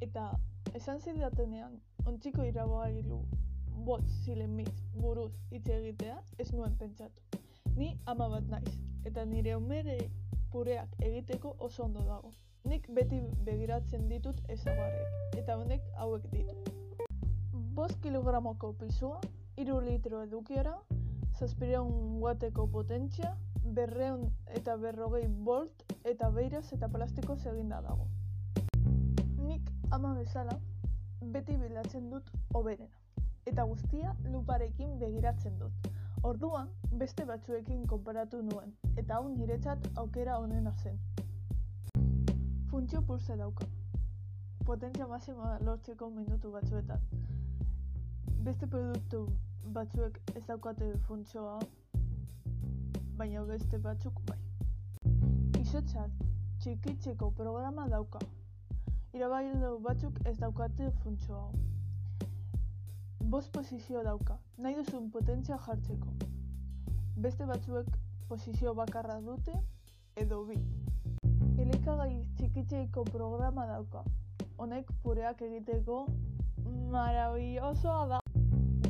Eta esan zidatenean, ontziko irabagailu bot zilen buruz hitz egitea, ez nuen pentsatu. Ni ama bat naiz, eta nire umere pureak egiteko oso ondo dago. Nik beti begiratzen ditut ezagarriak, eta honek hauek ditu. Bost kilogramoko pisua, iru litro edukiera, zazpireun guateko potentzia, berreun eta berrogei bolt eta beiraz eta plastiko eginda dago. Ama bezala beti bilatzen dut oberena, eta guztia luparekin begiratzen dut. Orduan, beste batzuekin konparatu nuen, eta hau niretzat aukera onena zen. Funtzio pulse dauka. Potentzia maxima lortzeko minutu batzuetan. Beste produktu batzuek ez daukate funtzioa, baina beste batzuk bai. Izotza txikitzeko programa dauka. Irabailu batzuk ez daukate funtzio hau. Bost posizio dauka, nahi duzun potentzia jartzeko. Beste batzuek posizio bakarra dute edo bi. Elikagai txikitzeiko programa dauka. Honek pureak egiteko marabillosoa da.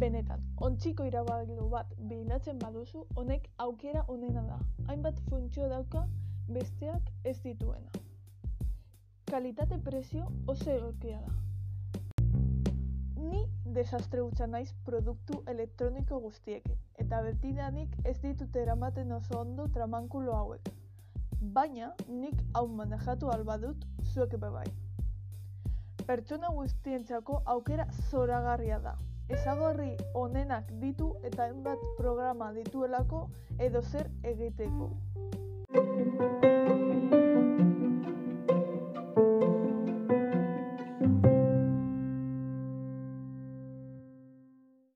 Benetan, ontziko irabagailu bat bilatzen baduzu, honek aukera onena da. Hainbat funtzio dauka besteak ez dituena. Kalitate prezio oso egokia da. Ni desastre hutsa naiz produktu elektroniko guztiekin, eta betidanik ez ditut eramaten oso ondo tramankulo hauek. Baina, nik hau manejatu albadut zuek ebe bai. Pertsona guztientzako aukera zoragarria da. Ezagorri onenak ditu eta hainbat programa dituelako edo zer egiteko.